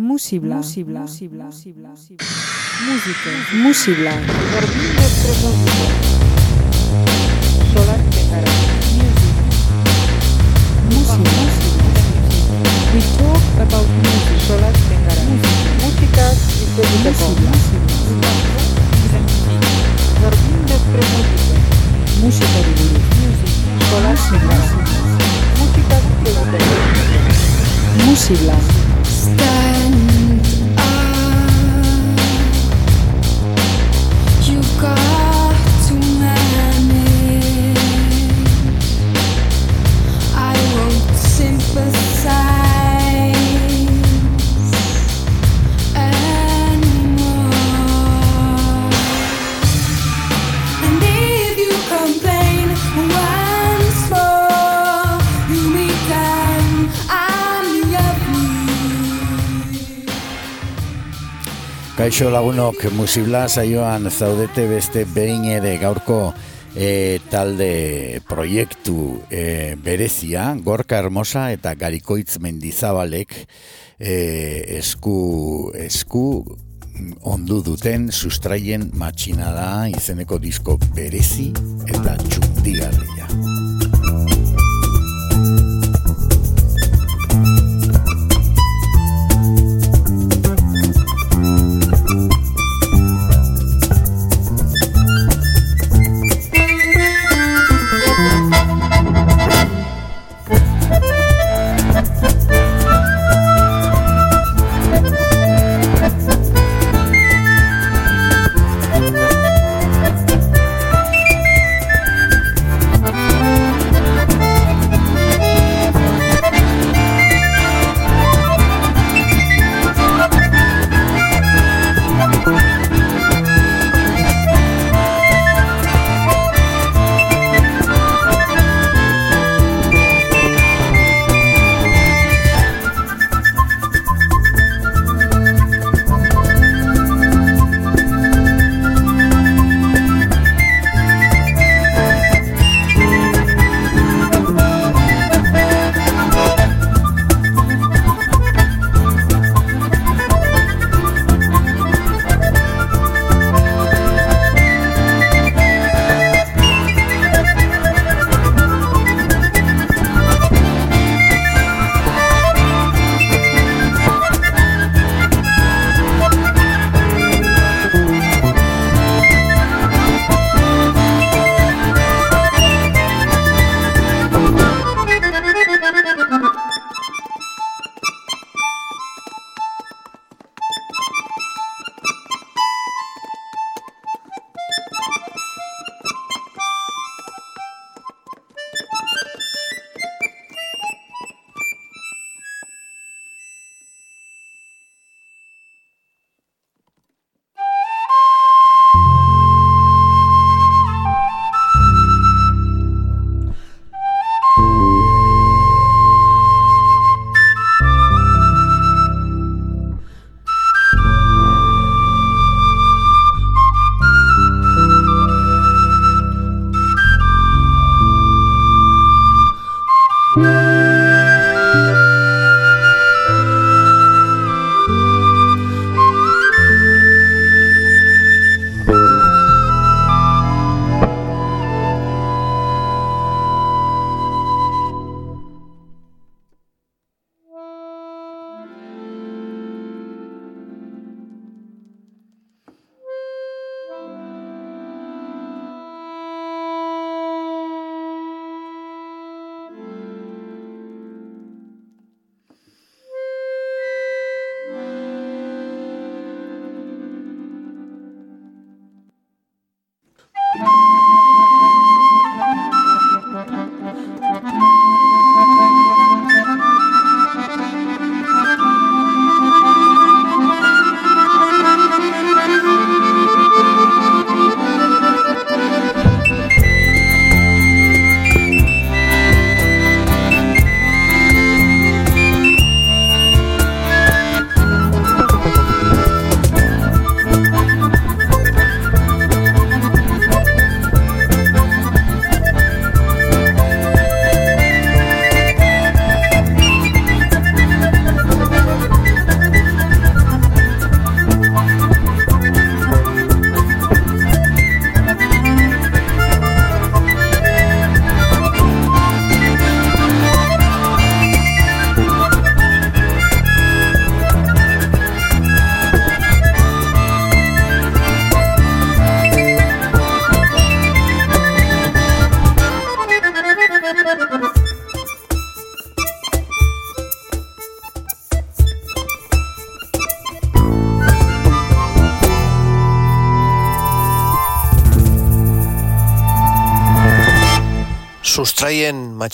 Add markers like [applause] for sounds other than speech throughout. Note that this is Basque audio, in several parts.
Musibla. Musibla. Musibla. Musibla. Música. Musibla. Solar We talk about music. Solar Música y Música. Música Solar Música Musibla. Stand up. You got Kaixo lagunok musibla saioan zaudete beste behin ere gaurko e, talde proiektu e, berezia, Gorka Hermosa eta Garikoitz Mendizabalek e, esku, esku ondu duten sustraien matxinada izeneko disko berezi eta txundigarria.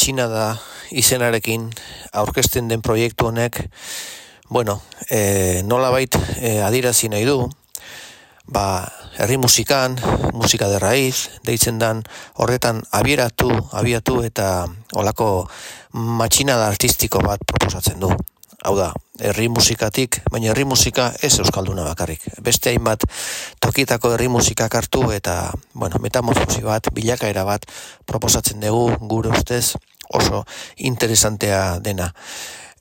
Matxina da izenarekin aurkezten den proiektu honek, bueno, e, nola bait e, adirazi nahi du, ba, herri musikan, musika de raiz, deitzen dan horretan abieratu, abiatu eta olako matxina da artistiko bat proposatzen du. Hau da, herri musikatik, baina herri musika ez euskalduna bakarrik. Beste hainbat tokitako herri musikak hartu eta, bueno, metamorfosi bat, bilakaera bat proposatzen dugu gure ustez oso interesantea dena.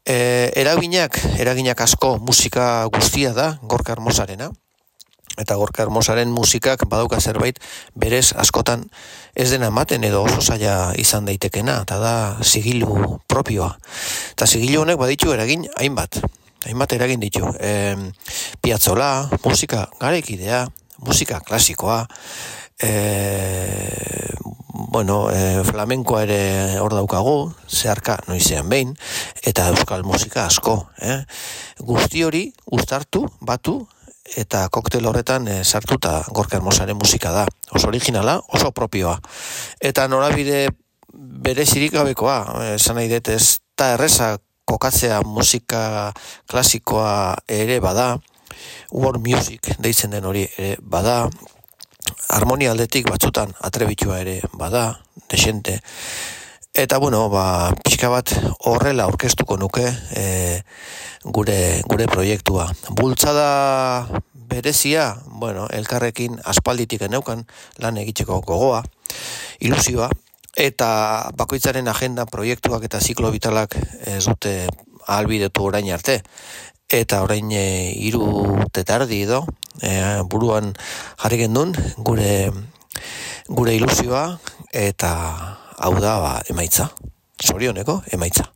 E, eraginak, eraginak asko musika guztia da, gorka hermosarena, eta gorka hermosaren musikak badauka zerbait berez askotan ez dena ematen edo oso zaila izan daitekena, eta da sigilu propioa. Eta sigilu honek baditu eragin hainbat, hainbat eragin ditu. E, piatzola, musika garekidea, musika klasikoa, e, bueno, e, flamenkoa ere hor daukagu, zeharka noizean behin, eta euskal musika asko. Eh? Guzti hori, uztartu, batu, eta koktel horretan e, sartuta gorka hermosaren musika da. Oso originala, oso propioa. Eta norabide bere zirikabekoa, esan nahi dut ez da erreza kokatzea musika klasikoa ere bada, world music deitzen den hori ere bada, harmonia aldetik batzutan atrebitua ere bada, desente, Eta bueno, ba, pixka bat horrela aurkeztuko nuke e, gure, gure proiektua. Bultzada berezia, bueno, elkarrekin aspalditik eneukan lan egiteko gogoa, ilusioa, eta bakoitzaren agenda proiektuak eta ziklo vitalak ez dute albidetu orain arte. Eta orain e, iru tetardi edo, e, buruan jarri gendun, gure, gure ilusioa, eta hau da ba, emaitza. Sorioneko emaitza.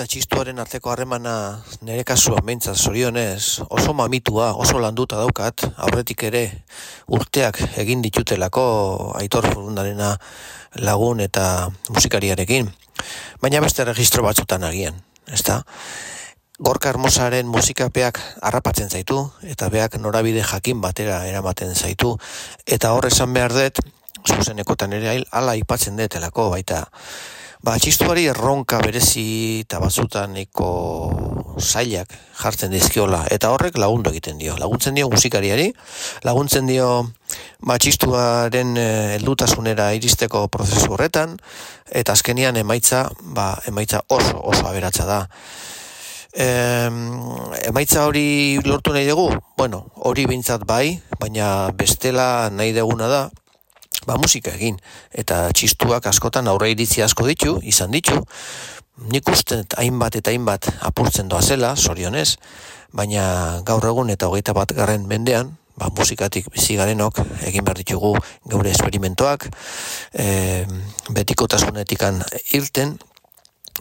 Eta txistuaren arteko harremana nire kasuan behintzat zorionez oso mamitua, oso landuta daukat, aurretik ere urteak egin ditutelako aitor furundarena lagun eta musikariarekin. Baina beste registro batzutan agian, ezta? Gorka Hermosaren musikapeak harrapatzen zaitu, eta beak norabide jakin batera eramaten zaitu, eta hor esan behar dut, zuzenekotan ere ala ipatzen detelako baita, Ba, txistuari erronka berezi eta batzutan eko zailak jartzen dizkiola. Eta horrek lagundu egiten dio. Laguntzen dio musikariari, laguntzen dio ba, txistuaren eh, heldutasunera iristeko prozesu horretan, eta azkenian emaitza, ba, emaitza oso, oso aberatza da. E, emaitza hori lortu nahi dugu? Bueno, hori bintzat bai, baina bestela nahi deguna da, ba, musika egin. Eta txistuak askotan aurre iritzi asko ditu, izan ditu, nik uste hainbat eta hainbat apurtzen doa zela, sorionez, baina gaur egun eta hogeita bat garren mendean, ba, musikatik bizi garenok egin behar ditugu geure esperimentoak, e, betikotasunetik irten,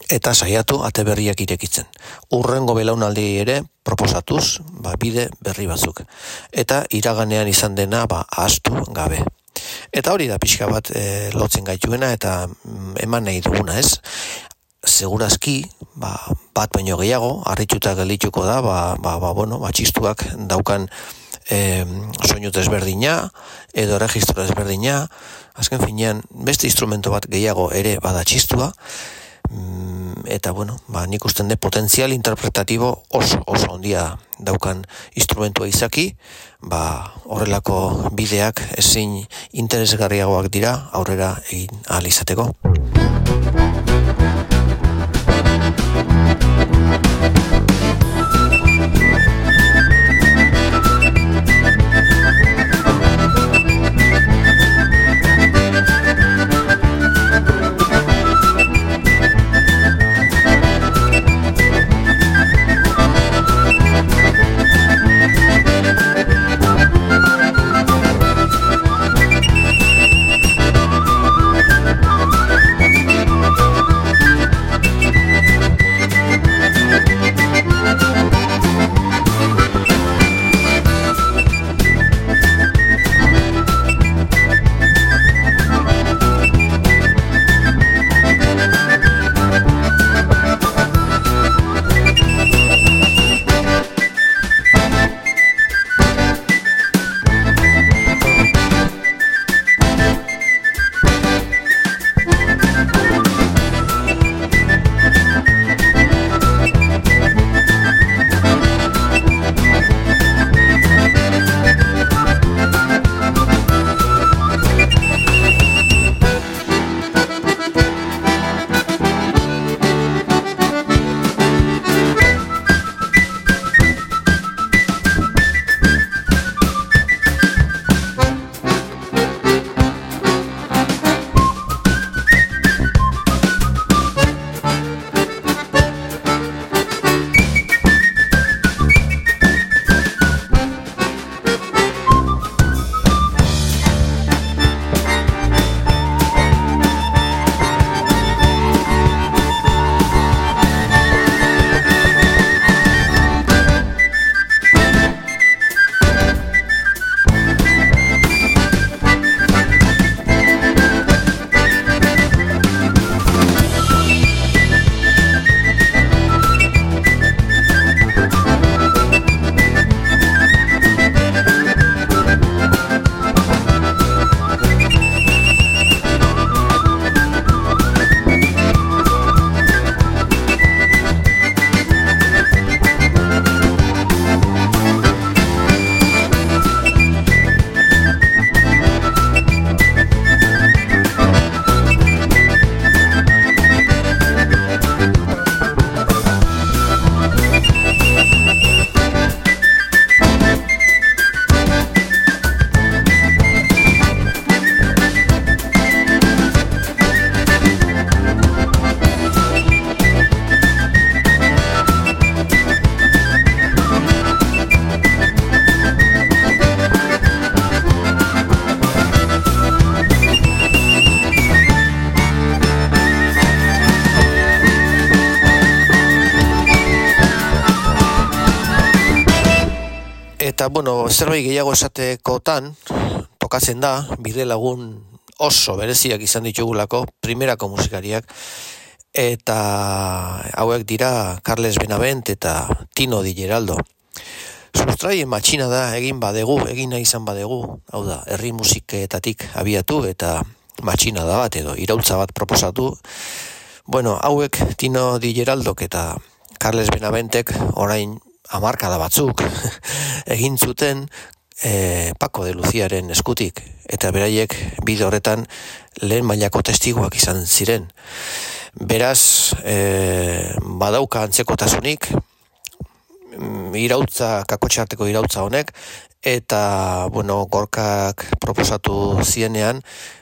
eta saiatu ate berriak irekitzen. Urrengo belaunaldi ere proposatuz, ba, bide berri batzuk. Eta iraganean izan dena, ba, astu gabe. Eta hori da pixka bat e, lotzen gaituena eta mm, eman nahi duguna ez. Segurazki, ba, bat baino gehiago, harrituta gelituko da, ba, ba, ba, bueno, ba, txistuak daukan e, soinu desberdina, edo registro desberdina, azken finean, beste instrumento bat gehiago ere bada txistua, eta bueno, ba, nik usten de potentzial interpretatibo oso, oso ondia daukan instrumentua izaki, ba, horrelako bideak ezin interesgarriagoak dira aurrera egin ahal izateko. Eta, bueno, zerbait gehiago esatekotan, tokatzen da, bide lagun oso bereziak izan ditugulako, primerako musikariak, eta hauek dira Carles Benavent eta Tino Di Geraldo. Sustraien matxina da egin badegu, egin nahi izan badegu, hau da, herri musiketatik abiatu eta matxina da bat edo, irautza bat proposatu. Bueno, hauek Tino Di Geraldok eta Carles Benaventek orain amarkada batzuk [laughs] egin zuten e, Paco de Luciaren eskutik eta beraiek bide horretan lehen mailako testiguak izan ziren. Beraz, e, badauka antzekotasunik, mm, irautza, kakotxarteko irautza honek, eta, bueno, gorkak proposatu zienean,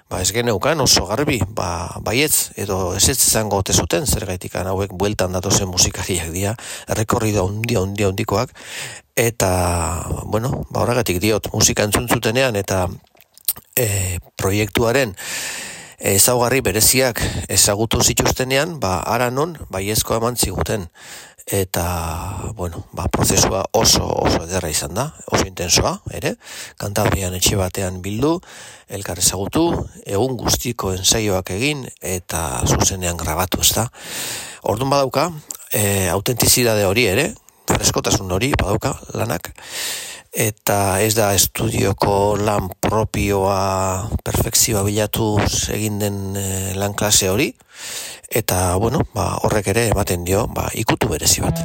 ba ez geneukan oso garbi, ba, baietz, edo ez ez zango ote zuten, zer gaitikan hauek bueltan datozen musikariak dira, errekorrido ondia, ondia, ondikoak, eta, bueno, ba horregatik diot, musika entzun zutenean, eta e, proiektuaren ezaugarri bereziak ezagutu zituztenean, ba, ara non, baiezko eman ziguten eta bueno, ba, prozesua oso oso ederra izan da, oso intensoa, ere, kantabrian etxe batean bildu, elkar ezagutu, egun guztiko ensaioak egin, eta zuzenean grabatu, ez da. Orduan badauka, e, autentizidade hori ere, freskotasun hori badauka lanak, eta ez da estudioko lan propioa perfekzioa bilatu egin den e, lan klase hori, eta bueno, ba, horrek ere ematen dio ba, ikutu berezi bat.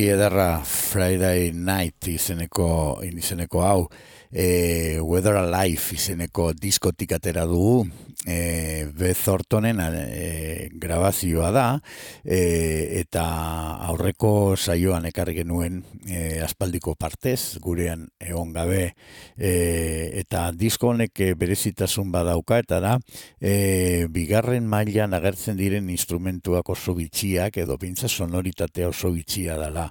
Abesti ederra Friday Night izeneko, izeneko hau, e, Weather Alive izeneko diskotik atera dugu, e, Beth Ortonen e, grabazioa da, e, eta aurreko saioan ekarri genuen e, aspaldiko partez, gurean egon gabe, e, eta disko honek e, berezitasun badauka, eta da, e, bigarren mailan agertzen diren instrumentuak oso bitxiak, edo pintza sonoritatea oso bitxia dela.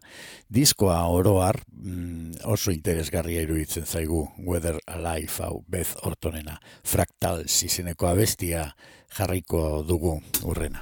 Diskoa oroar mm, oso interesgarria iruditzen zaigu Weather Alive hau Beth Ortonena. Fractals izeneko abestia jarriko dugu urrena.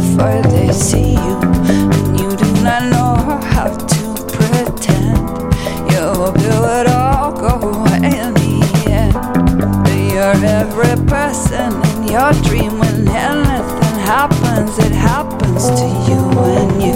before they see you. And you do not know how to pretend. You hope it all go away in you're every person in your dream when anything happens, it happens to you and you.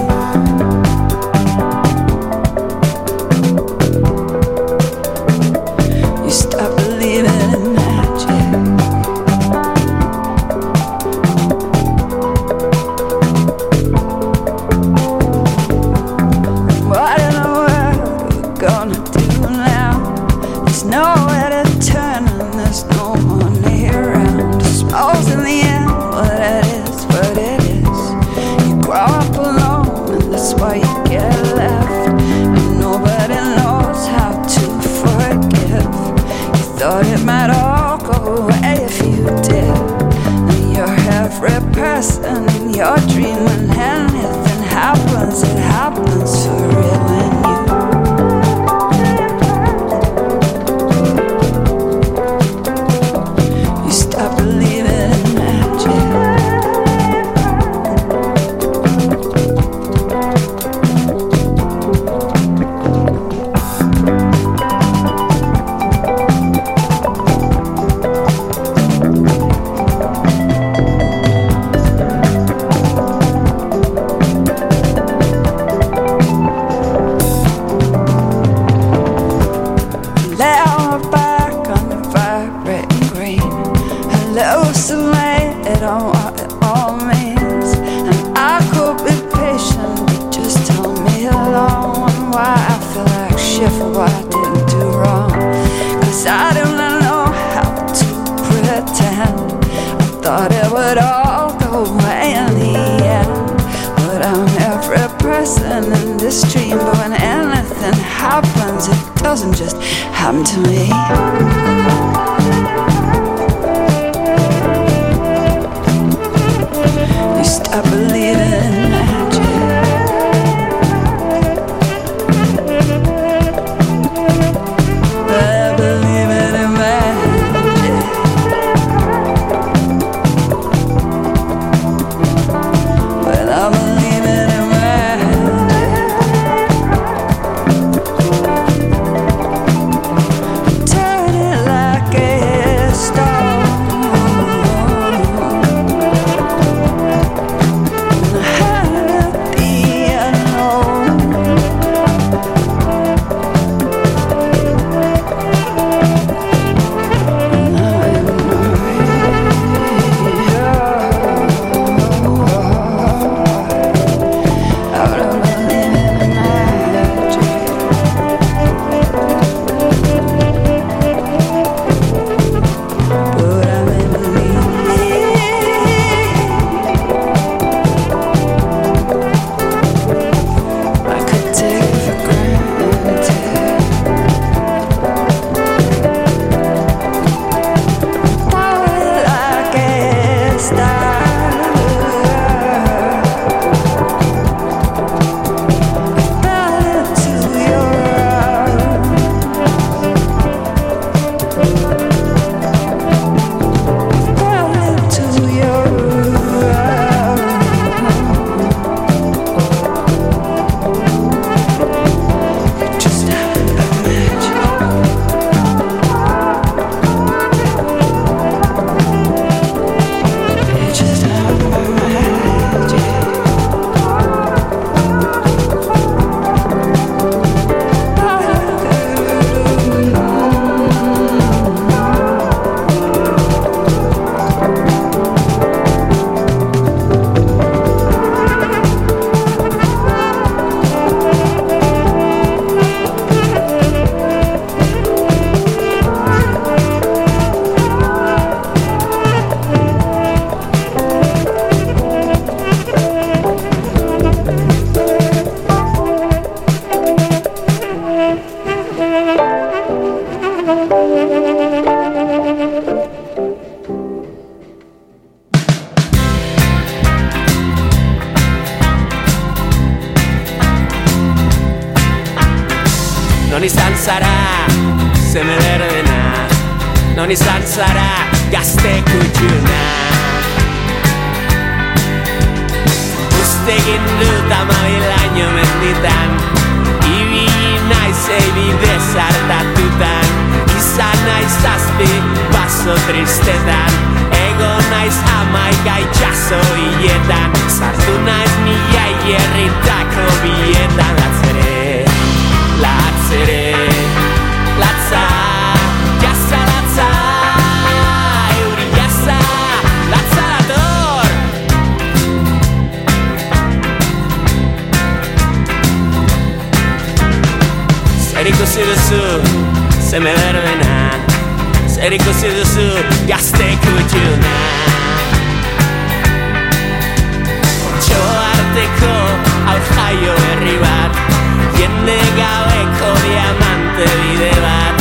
Zeme berdena Non izan zara gazte kutxuna Uztegin dut amabilaino menditan Ibili naiz ebide zartatutan Izan naiz zazpi baso tristetan Ego naiz amaika itxaso hiletan. Sartu naiz mila hierritako bietan Latzere, latzere, Zer ikusi duzu, zeme berbena Zer ikusi duzu, gazte kutxuna Txo arteko aur jaio herri bat Jende gaueko diamante bide bat.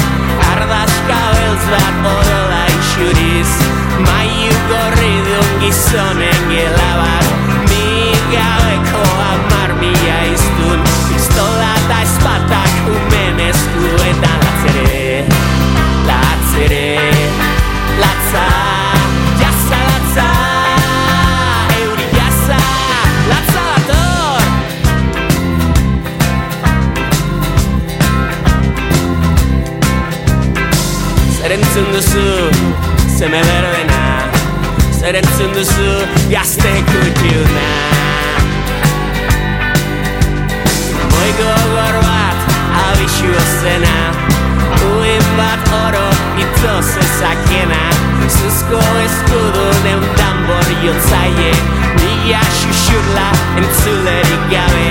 Ardazka beltz bat odola isuriz Maiu gorri duen gizonen gela bat. Mi gaueko amar mila iztun Pistola eta espatak umen eskuetan latzere Latzere, latza, jasa latza Euri jasa, latza dator. Zer entzun duzu, zeme berbena Zer entzun duzu, gazte kutxuna abixu zena Uin bat oro, itzo zezakena Zuzko eskudu neun tambor jontzaie Mila xuxurla entzulerik gabe.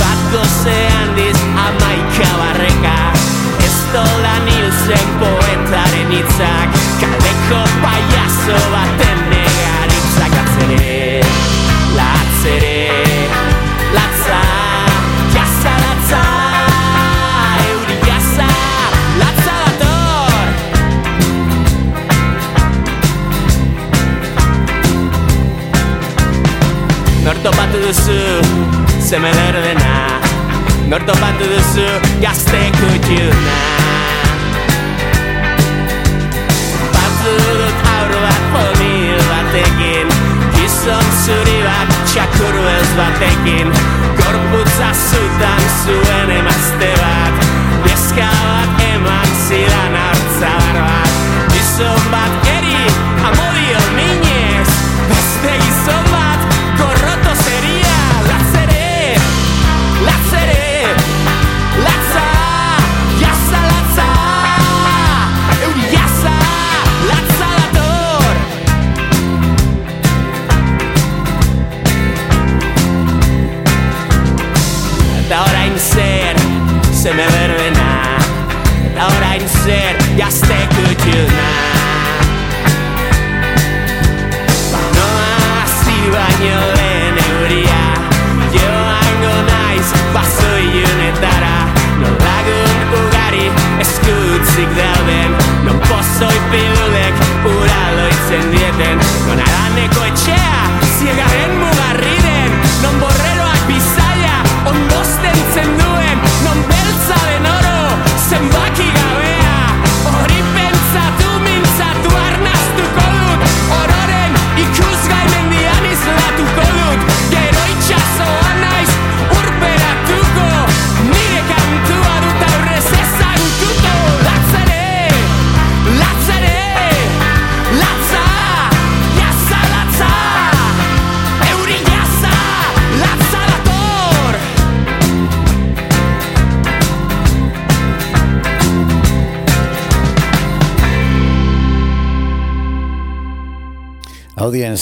Bat goze handiz amaika barreka Ez dolan hil zen poetaren hitzak Kaleko paiazo baten zeme berdena Nor topatu duzu, gazte kutxuna Batu dut aur bat pomil batekin Gizon zuri bat txakur beltz batekin Gorputza zutan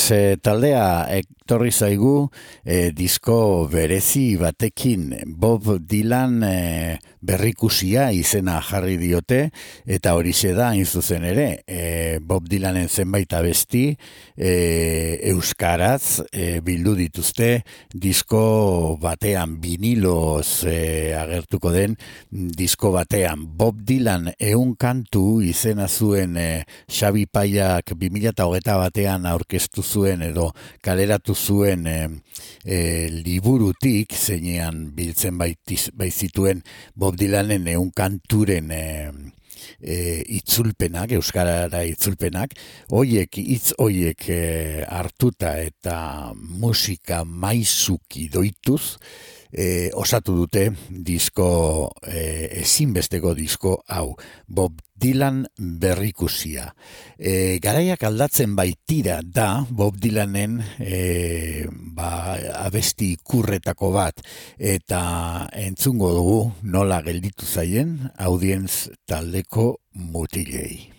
Audience eh, taldea etorri zaigu eh, disko berezi batekin. Bob Dylan eh, berrikusia izena jarri diote eta horixe da hain zuzen ere eh, Bob Dylanen zenbait abesti eh, euskaraz eh, bildu dituzte disko batean viniloz eh, agertuko den disko batean. Bob Dylan eun kantu izena zuen eh, Xabi Paiak 2008 batean aurkeztu zuen edo kaleratu zuen e, e, liburutik, zeinean biltzen baitiz, baitzituen Bob Dylanen eun kanturen e, e, itzulpenak, euskarara itzulpenak, hoiek hitz hoiek e, hartuta eta musika maizuki doituz, e, osatu dute disko e, ezinbesteko disko hau Bob Dylan berrikusia. E, garaiak aldatzen baitira da Bob Dylanen e, ba, abesti kurretako bat eta entzungo dugu nola gelditu zaien audientz taldeko mutilei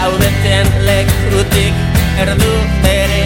zaudeten lekutik erdu bere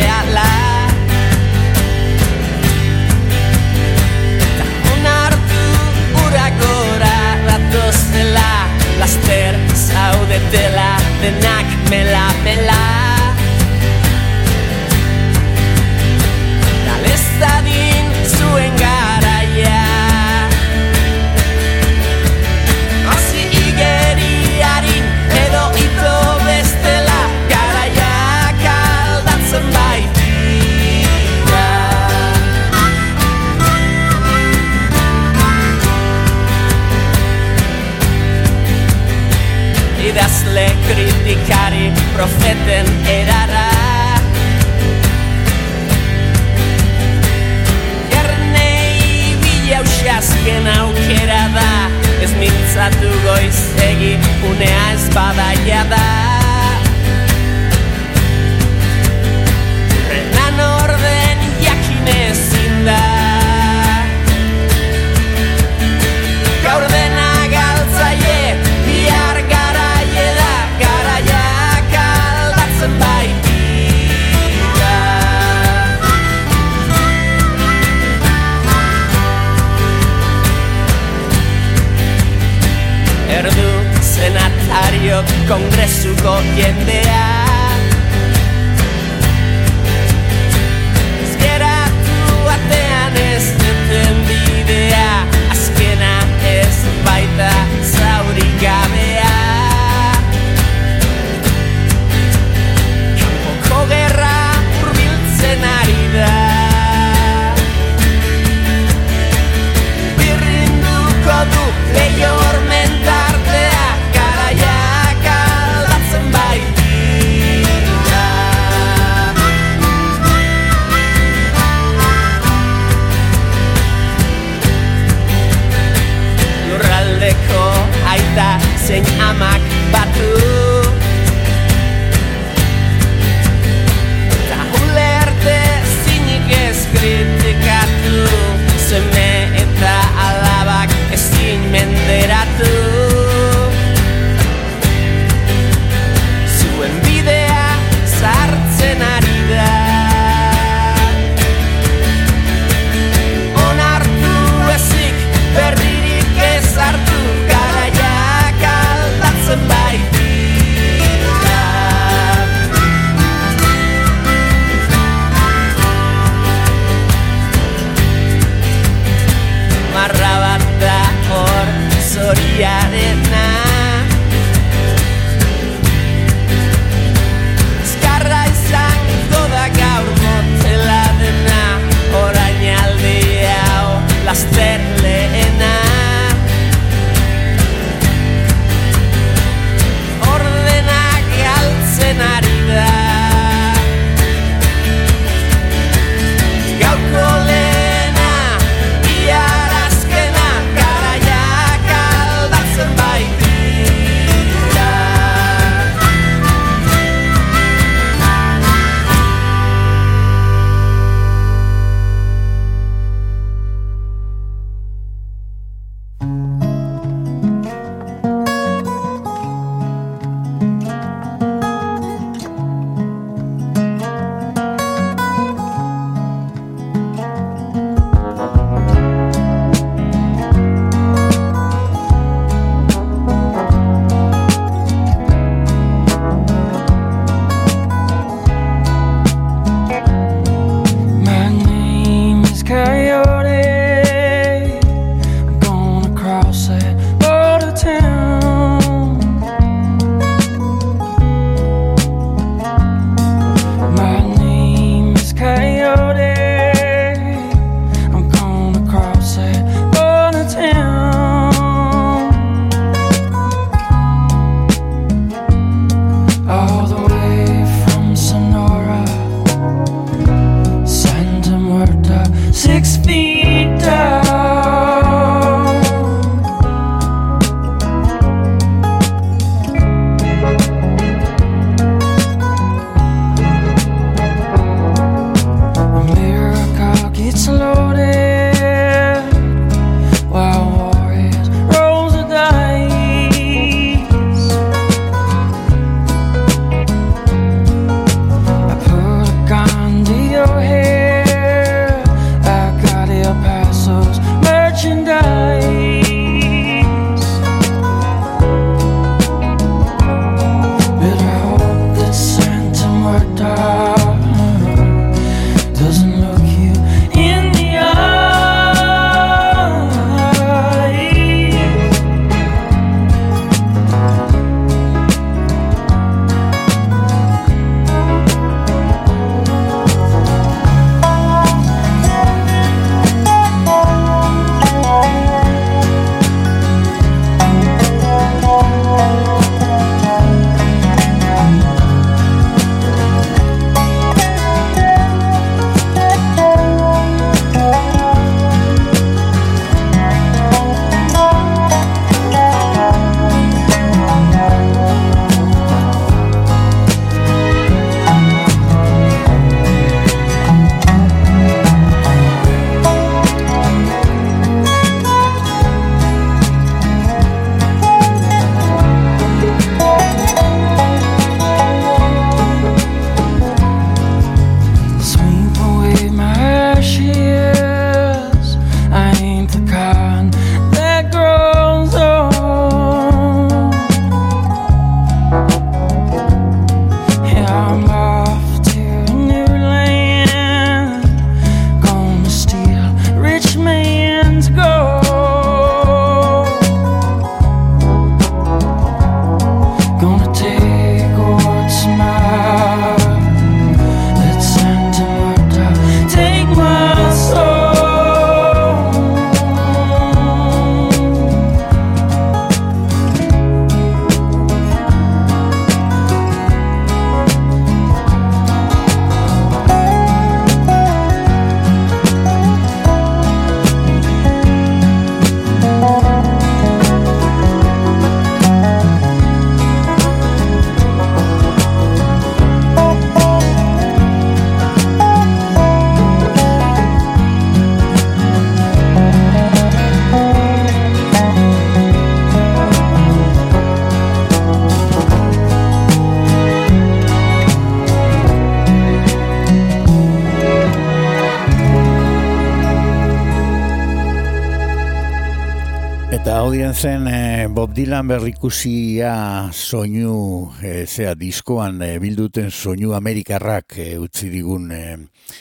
zen eh, Bob Dylan berrikusia soinu eh, zea diskoan eh, bilduten soinu amerikarrak eh, utzi digun eh,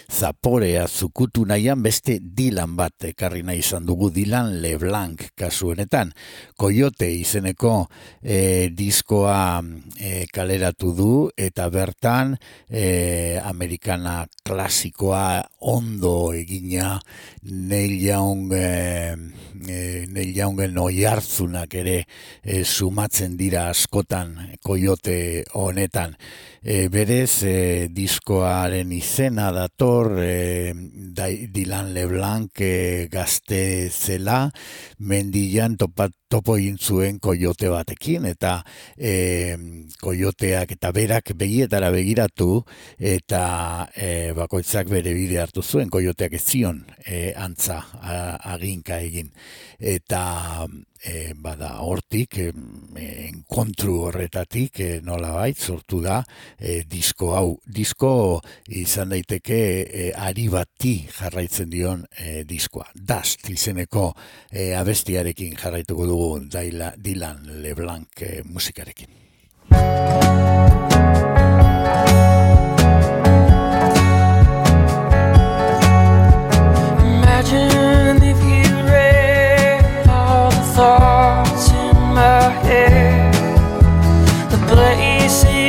zaporea zukutu nahian beste Dylan bat ekarri nahi izan dugu Dylan LeBlanc kasuenetan. Coyote izeneko eh, diskoa eh, kaleratu du eta bertan eh, amerikana klasikoa ondo egina Neil Young eh, Neil hartzunak ere eh, sumatzen dira askotan koiote honetan. E, berez, e, diskoaren izena dator e, Dai- Dylan LeBlanc e, gazte zela, mendian topa, topo egin zuen koiote batekin, eta e, koioteak eta berak begietara begiratu, eta e, bakoitzak bere bide hartu zuen, koioteak ez zion e, antza a, aginka egin. Eta e, bada hortik, e, enkontru horretatik e, nola bait, sortu da e, disko hau. Disko izan daiteke e, ari bati jarraitzen dion e, diskoa. Dust izeneko e, abestiarekin jarraituko dugu Daila, Dylan LeBlanc e, musikarekin. Imagine if you read all the thoughts in my head, the places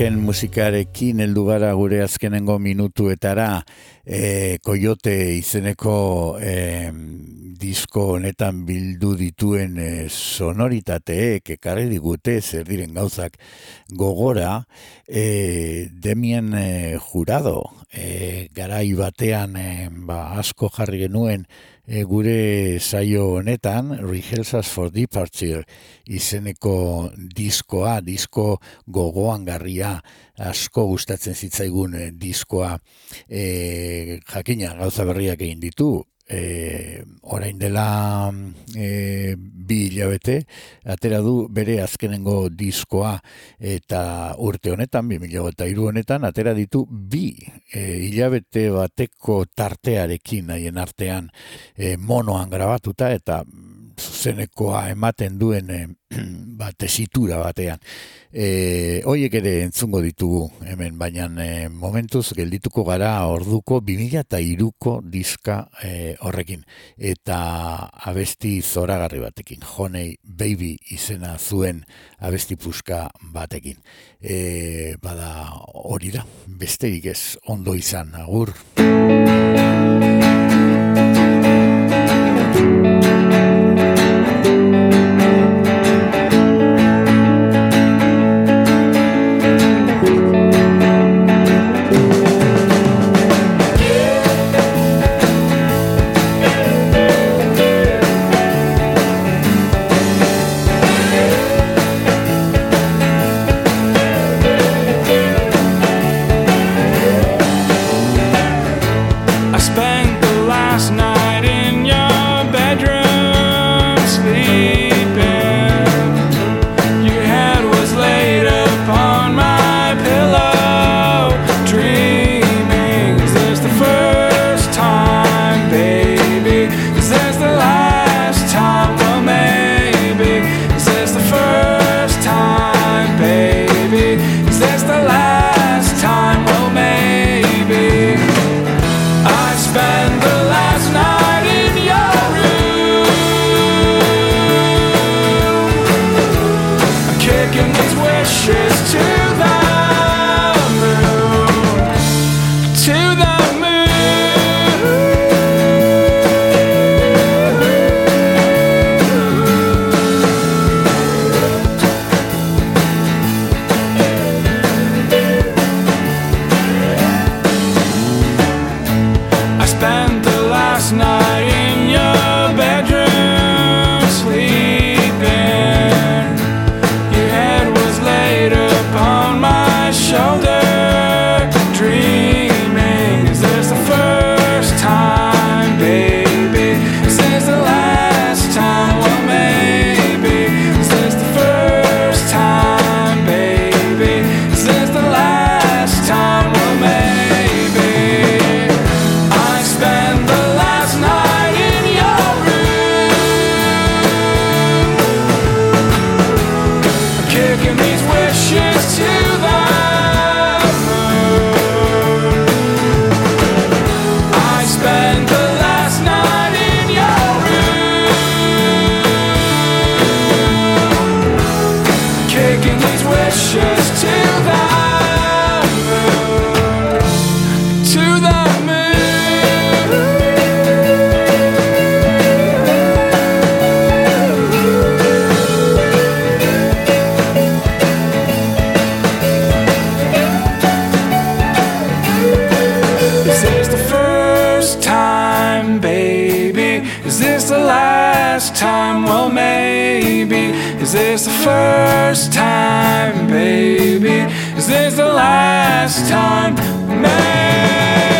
Leblanken musikarekin heldu gara gure azkenengo minutuetara. E, Coyote izeneko e, disko honetan bildu dituen e, sonoritateek ekarri digute zer diren gauzak. Gogora e, Demien e, Jurado e, garai batean e, ba, asko jarri genuen e, gure saio honetan Rehearsals for Departure izeneko diskoa, disko gogoan garria asko gustatzen zitzaigun diskoa. E, jakina gauza berriak egin ditu e, orain dela e, bi hilabete, atera du bere azkenengo diskoa. Eta urte honetan, bi eta iru honetan, atera ditu bi e, hilabete bateko tartearekin haien artean e, monoan grabatuta eta zuzenekoa ematen duen e, [clears throat] ba, tesitura batean. E, hoiek ere entzungo ditugu hemen, baina e, momentuz geldituko gara orduko 2000 eta iruko diska e, horrekin. Eta abesti zoragarri batekin, Honey Baby izena zuen abesti puska batekin. E, bada hori da, besterik ez ondo izan, agur. Time? Well, maybe. Is this the first time, baby? Is this the last time? Maybe.